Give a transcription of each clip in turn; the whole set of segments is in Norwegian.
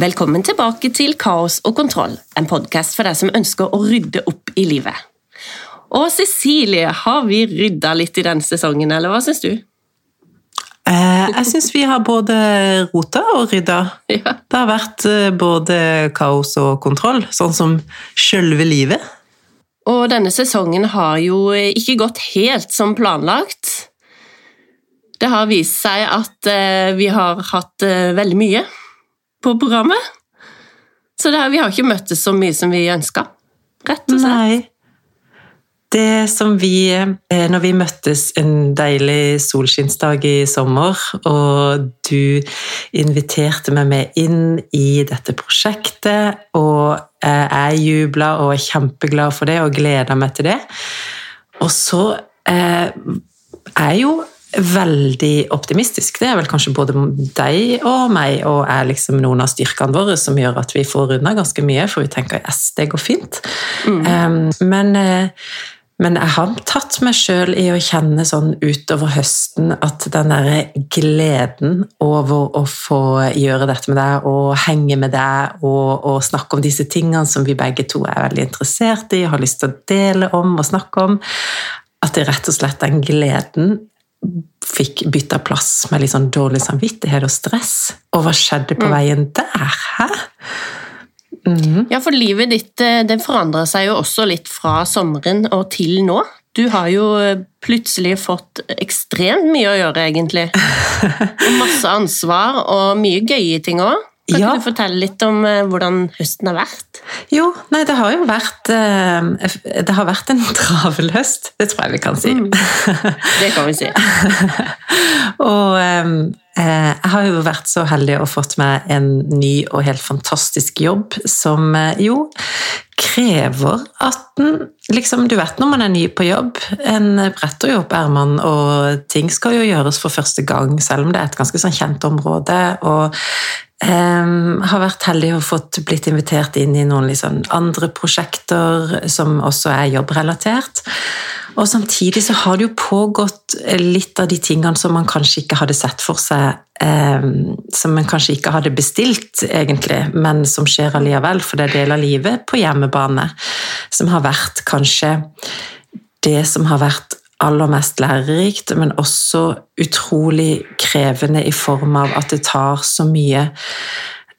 Velkommen tilbake til Kaos og kontroll, en podkast for deg som ønsker å rydde opp i livet. Og Cecilie, har vi rydda litt i denne sesongen, eller hva syns du? Eh, jeg syns vi har både rota og rydda. Ja. Det har vært eh, både kaos og kontroll, sånn som sjølve livet. Og denne sesongen har jo ikke gått helt som planlagt. Det har vist seg at eh, vi har hatt eh, veldig mye på programmet. Så det, vi har ikke møttes så mye som vi ønska, rett og slett. Nei. Det som vi eh, Når vi møttes en deilig solskinnsdag i sommer, og du inviterte meg med inn i dette prosjektet, og jeg jubla og er kjempeglad for det og gleder meg til det. Og så eh, er jo veldig optimistisk. Det er vel kanskje både deg og meg, og er liksom noen av styrkene våre som gjør at vi får unna ganske mye, for vi tenker yes, det går fint. Um, men, eh, men jeg har tatt meg sjøl i å kjenne sånn utover høsten at den derre gleden over å få gjøre dette med deg og henge med deg og, og snakke om disse tingene som vi begge to er veldig interessert i, har lyst til å dele om og snakke om, at det rett og slett den gleden fikk bytta plass med litt sånn dårlig samvittighet og stress. Og hva skjedde på veien der? Hæ? Mm. Ja, for livet ditt eh, det forandrer seg jo også litt fra sommeren og til nå. Du har jo eh, plutselig fått ekstremt mye å gjøre, egentlig. Og masse ansvar og mye gøye ting òg. Kan Ja. ikke du fortelle litt om eh, hvordan høsten har vært? Jo, nei, det har jo vært eh, Det har vært en travel høst, det tror jeg vi kan si. Det kan vi si. og eh, eh, jeg har jo vært så heldig og fått meg en ny og helt fantastisk jobb som eh, jo krever at den liksom, Du vet når man er ny på jobb, en bretter jo opp ermene, og ting skal jo gjøres for første gang, selv om det er et ganske sånn kjent område. og Um, har vært heldig og fått blitt invitert inn i noen liksom andre prosjekter som også er jobbrelatert. Og samtidig så har det jo pågått litt av de tingene som man kanskje ikke hadde sett for seg, eh, som man kanskje ikke hadde bestilt, egentlig, men som skjer allikevel, for det er del av livet på hjemmebane, som har vært kanskje det som har vært aller mest lærerikt, men også utrolig krevende i form av at det tar så mye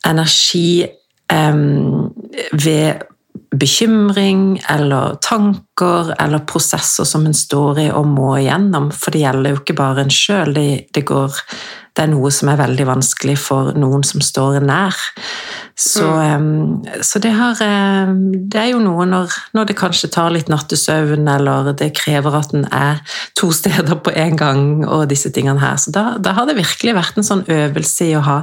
energi eh, ved bekymring eller tanker eller prosesser som en står i og må igjennom. For det gjelder jo ikke bare en sjøl, det, det, går- det er noe som er veldig vanskelig for noen som står nær. Så, mm. så det, har, det er jo noe når, når det kanskje tar litt nattesøvn, eller det krever at en er to steder på en gang, og disse tingene her. Så da, da har det virkelig vært en sånn øvelse i å ha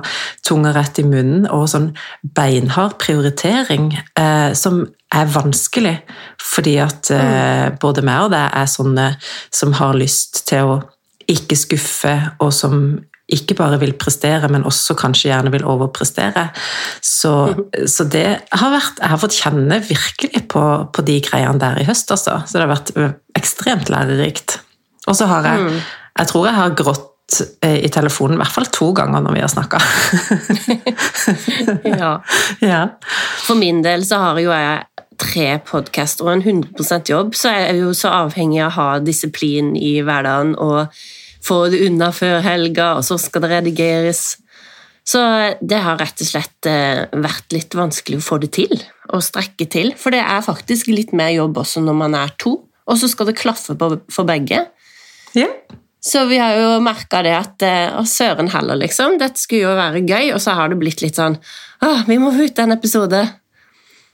tunga rett i munnen, og sånn beinhard prioritering, eh, som er vanskelig, fordi at eh, både meg og deg er sånne som har lyst til å ikke skuffe, og som ikke bare vil prestere, men også kanskje gjerne vil overprestere. Så, så det har vært Jeg har fått kjenne virkelig på, på de greiene der i høst, altså. Så det har vært ekstremt lærerikt. Og så har jeg Jeg tror jeg har grått i telefonen i hvert fall to ganger når vi har snakka. Ja. ja. For min del så har jo jeg tre podcaster og en 100% jobb, så jeg er jo så avhengig av å ha disiplin i hverdagen og få det unna før helga, og så skal det redigeres. Så det har rett og slett eh, vært litt vanskelig å få det til, å strekke til. For det er faktisk litt mer jobb også når man er to, og så skal det klaffe på, for begge. ja. Så vi har jo merka det at eh, Å, søren heller, liksom. Dette skulle jo være gøy, og så har det blitt litt sånn Å, vi må få ut en episode.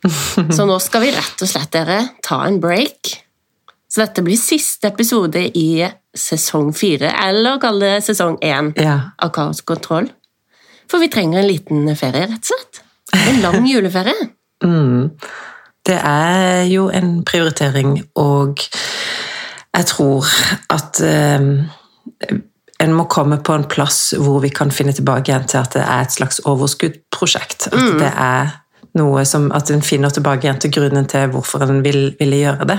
Så nå skal vi rett og slett, dere, ta en break. Så dette blir siste episode i sesong fire, eller kall det sesong én ja. av Kaos kontroll. For vi trenger en liten ferie, rett og slett. En lang juleferie. Mm. Det er jo en prioritering, og jeg tror at eh, en må komme på en plass hvor vi kan finne tilbake igjen til at det er et slags overskuddprosjekt. At det er noe som At en finner tilbake igjen til grunnen til hvorfor en vil, ville gjøre det.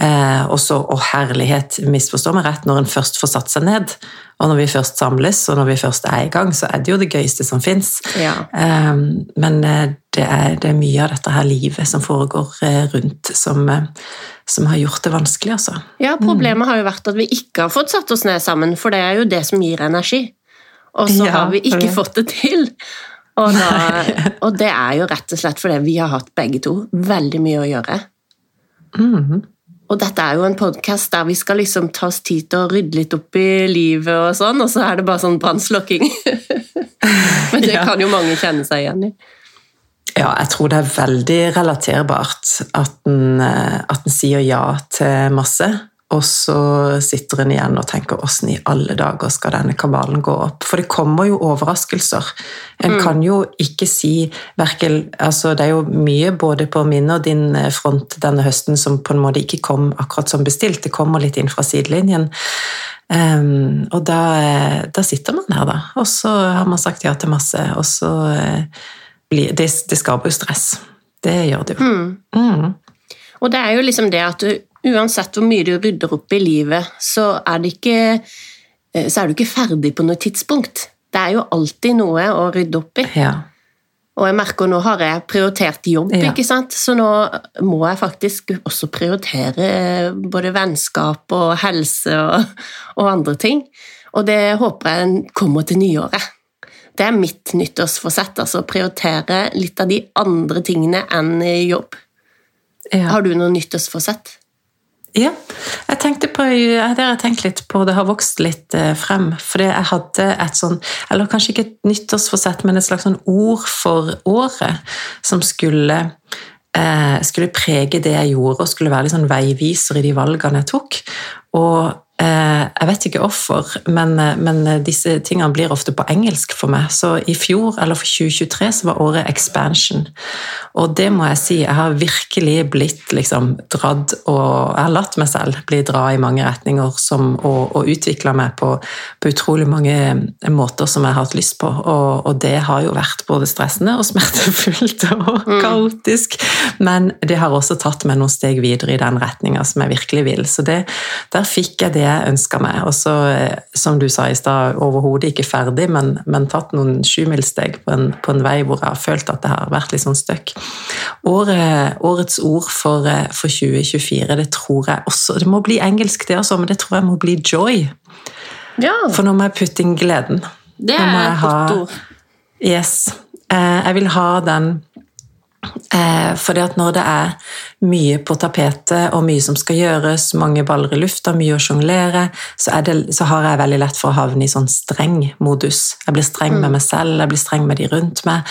Eh, og så, og herlighet, misforstå meg rett, når en først får satt seg ned, og når vi først samles, og når vi først er i gang, så er det jo det gøyeste som fins. Ja. Eh, men eh, det er, det er mye av dette her livet som foregår eh, rundt, som, eh, som har gjort det vanskelig, altså. Ja, Problemet har jo vært at vi ikke har fått satt oss ned sammen, for det er jo det som gir energi. Og så Ja, har vi ikke fått det til. Og, da, og det er jo rett og slett fordi vi har hatt begge to veldig mye å gjøre. Mhm. Og dette er jo en podkast der vi skal liksom ta oss tid til å rydde litt opp i livet, og sånn, og så er det bare sånn brannslukking. Men det Ja. kan jo mange kjenne seg igjen i. Ja, jeg tror det er veldig relaterbart at en, eh, at en sier ja til masse, og så sitter en igjen og tenker 'åssen i alle dager skal denne kabalen gå opp'? For det kommer jo overraskelser. En kan jo ikke si verken altså Det er jo mye både på min og din eh, front denne høsten som på en måte ikke kom akkurat som bestilt. Det kommer litt inn fra sidelinjen. Um, og da, eh, da sitter man her, da. Og så har man sagt ja til masse, og så uh, blir det, det skaper jo stress. Det gjør det jo. Mm. Og det er jo liksom det at du, uansett hvor mye du rydder opp i livet, så er, det ikke, eh, så er du ikke ferdig på noe tidspunkt. Det er jo alltid noe å rydde opp i. Ja. Og jeg merker nå har jeg prioritert jobb, Ja. ikke sant? så nå må jeg faktisk også prioritere både vennskap og helse og, og andre ting. Og det håper jeg kommer til nyåret. Det er mitt nyttårsforsett, altså å prioritere litt av de andre tingene enn jobb. Ja. Har du noe nyttårsforsett? Ja, jeg tenkte på, det har tenkt litt på, det har vokst litt eh, frem. Fordi jeg hadde et sånn, eller kanskje ikke et nyttårsforsett, men et slags sånn ord for året som skulle, eh, skulle prege det jeg gjorde, og skulle være litt sånn veiviser i de valgene jeg tok. Og jeg vet ikke hvorfor, men, eh, men disse tingene blir ofte på engelsk for meg. Så i fjor, eller for 2023, så var året expansion. Og det må jeg si, jeg har virkelig blitt liksom dratt og Jeg har latt meg selv bli dratt i mange retninger som, og, og utvikla meg på, på utrolig mange måter som jeg har hatt lyst på. Og, og det har jo vært både stressende og smertefullt og kaotisk. Men det har også tatt meg noen steg videre i den retninga som jeg virkelig vil. Så det, der fikk jeg det jeg ønska meg. Og så, eh, som du sa i stad, overhodet ikke ferdig, men, men tatt noen sjumilssteg på, en- på en vei hvor jeg har følt at det har vært litt sånn støkk. Året, årets ord for, eh, for 2024, det tror jeg også Det må bli engelsk, det også, men det tror jeg må bli joy. Ja, For nå må jeg putte inn gleden. det er et godt ord. Yes. Eh, jeg vil ha den fordi at når det er mye på tapetet og mye som skal gjøres, mange baller i lufta, mye å sjonglere, så, så har jeg veldig lett for å havne i sånn streng modus. Jeg blir streng med meg selv, jeg blir streng med de rundt meg,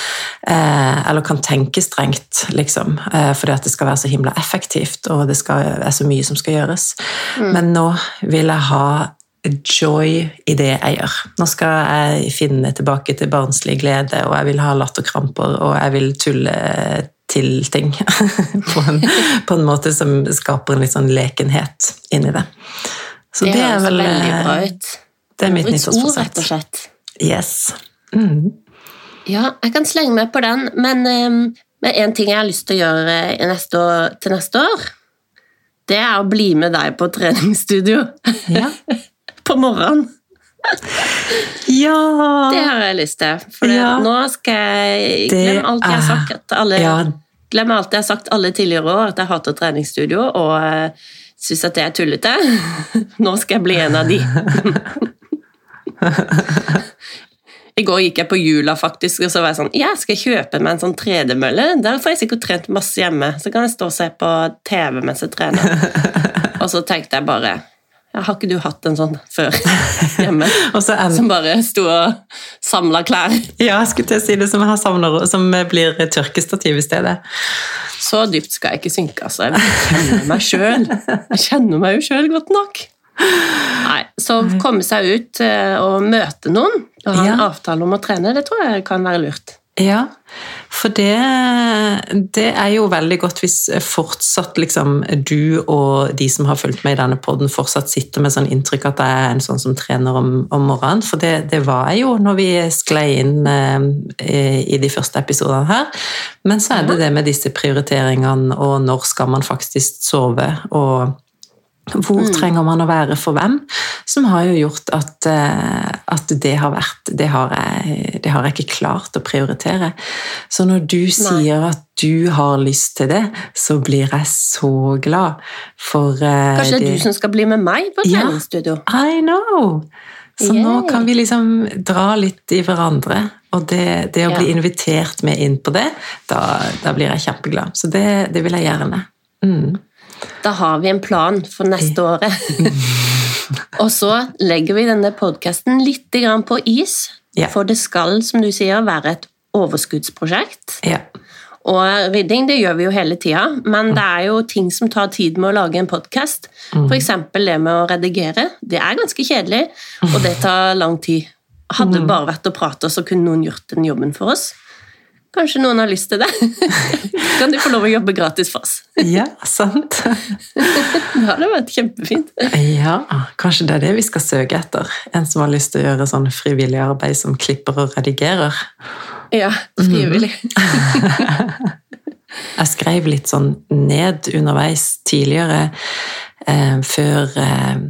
eh, eller kan tenke strengt, liksom, eh, fordi at det skal være så himla effektivt, og det skal, er så mye som skal gjøres. Men nå vil jeg ha joy i det jeg gjør. Nå skal jeg finne tilbake til barnslig glede, og jeg vil ha latterkramper, og jeg vil tulle til ting på, en, på en måte som skaper en litt sånn lekenhet inni det. Så Det det, er vel veldig bra eh, ut. Det er mitt nyttårsforsett. Yes. Mm. Ja, jeg kan slenge meg på den, men um, en ting jeg har lyst til å gjøre i neste år, til neste år, det er å bli med deg på treningsstudio Ja. på morgenen. ja. Det har jeg lyst til. For Ja. nå skal jeg glemme alt jeg har sagt. Alle, Ja, glemme alt jeg har sagt alle tidligere år, at jeg hater treningsstudio og uh, syns at det er tullete. Nå skal jeg bli en av de. I går gikk jeg på Jula, faktisk, og så var jeg sånn Ja, skal jeg kjøpe meg en sånn tredemølle? Der får jeg sikkert trent masse hjemme. Så kan jeg stå og se på TV mens jeg trener. Og så tenkte jeg bare Har ikke du hatt en sånn før hjemme? En, Som bare sto og samla klær? ja, jeg skulle til å si det som jeg har savner, som blir tørkestativ i stedet. Så dypt skal jeg ikke synke, altså. Jeg kjenner meg sjøl. Jeg kjenner meg jo sjøl godt nok. Nei, Så komme seg ut eh, og møte noen og ha en Ja. avtale om å trene, det tror jeg kan være lurt. Ja, for det, det, er jo veldig godt hvis fortsatt liksom, du og de som har fulgt med i denne poden, fortsatt sitter med sånn inntrykk at jeg er en sånn som trener om, om morgenen. For det, det, var jeg jo når vi sklei inn eh, i de første episodene her. Men så er det det med disse prioriteringene, og når skal man faktisk sove, og hvor mm. trenger man å være for hvem? Som har jo gjort at, eh, at det har vært det har, jeg, det har, jeg, ikke klart å prioritere. Så når du Nei. sier at du har lyst til det, så blir jeg så glad. For uh, Kanskje det er du som skal bli med meg på treningsstudio? Ja, I know! Så Yay. nå kan vi liksom dra litt i hverandre. Og det, det å bli invitert med inn på det, da, da blir jeg kjempeglad. Så det, det vil jeg gjerne. Mm. Da har vi en plan for neste året. og så legger vi denne podkasten litt på is, yeah. for det skal, som du sier, være et overskuddsprosjekt. Yeah. Og rydding det gjør vi jo hele tida, men det er jo ting som tar tid med å lage en podkast. Mm. F.eks. det med å redigere. Det er ganske kjedelig, og det tar lang tid. Hadde det mm. bare vært å prate, så kunne noen gjort den jobben for oss. Kanskje noen har lyst til det? kan de få lov å jobbe gratis for oss? ja, sant. det hadde vært kjempefint. ja, kanskje det er det vi skal søke etter. En som har lyst til å gjøre sånn frivillig arbeid som klipper og redigerer. Ja, frivillig. Jeg skrev litt sånn ned underveis tidligere, eh, før eh,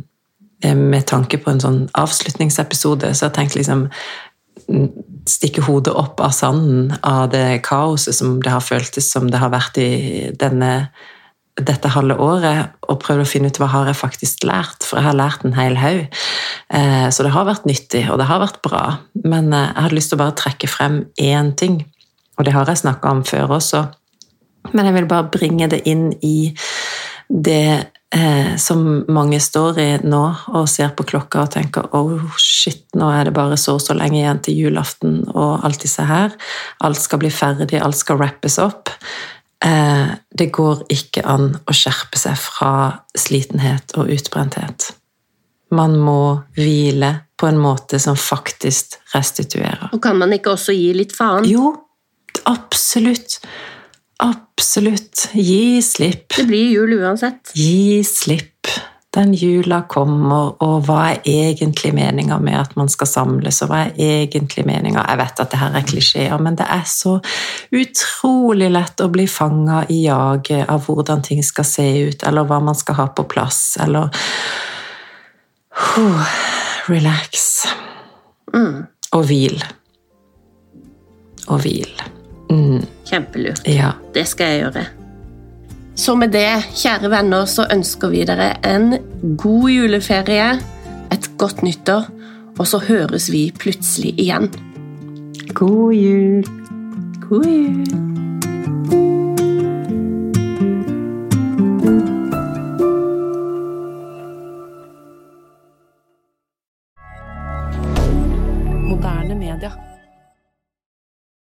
Med tanke på en sånn avslutningsepisode, så jeg tenkte liksom stikke hodet opp av sanden av det kaoset som det har føltes som det har vært i denne, dette halve året, og prøvd å finne ut hva har jeg faktisk lært, for jeg har lært en hel haug. Eh, så det har vært nyttig, og det har vært bra. Men eh, jeg hadde lyst til å bare trekke frem én ting, og det har jeg snakka om før også. Men jeg vil bare bringe det inn i det eh, som mange står i nå og ser på klokka og tenker oh shit, nå er det bare så og så lenge igjen til julaften og alt disse her. Alt skal bli ferdig, alt skal wrappes opp. Eh, det går ikke an å skjerpe seg fra slitenhet og utbrenthet. Man må hvile på en måte som faktisk restituerer. Og kan man ikke også gi litt faen? Jo, absolutt. Absolutt. Gi slipp. Det blir jul uansett. Gi slipp. Den jula kommer, og hva er egentlig meninga med at man skal samles, og hva er egentlig meninga Jeg vet at det her er klisjeer, men det er så utrolig lett å bli fanga i jaget av hvordan ting skal se ut, eller hva man skal ha på plass, eller oh, Relax. Mm. Og hvil. Og hvil. Mm. Kjempelurt. Ja. Det skal jeg gjøre. Så med det, kjære venner, så ønsker vi dere en god juleferie, et godt nyttår, og så høres vi plutselig igjen. God jul. God jul.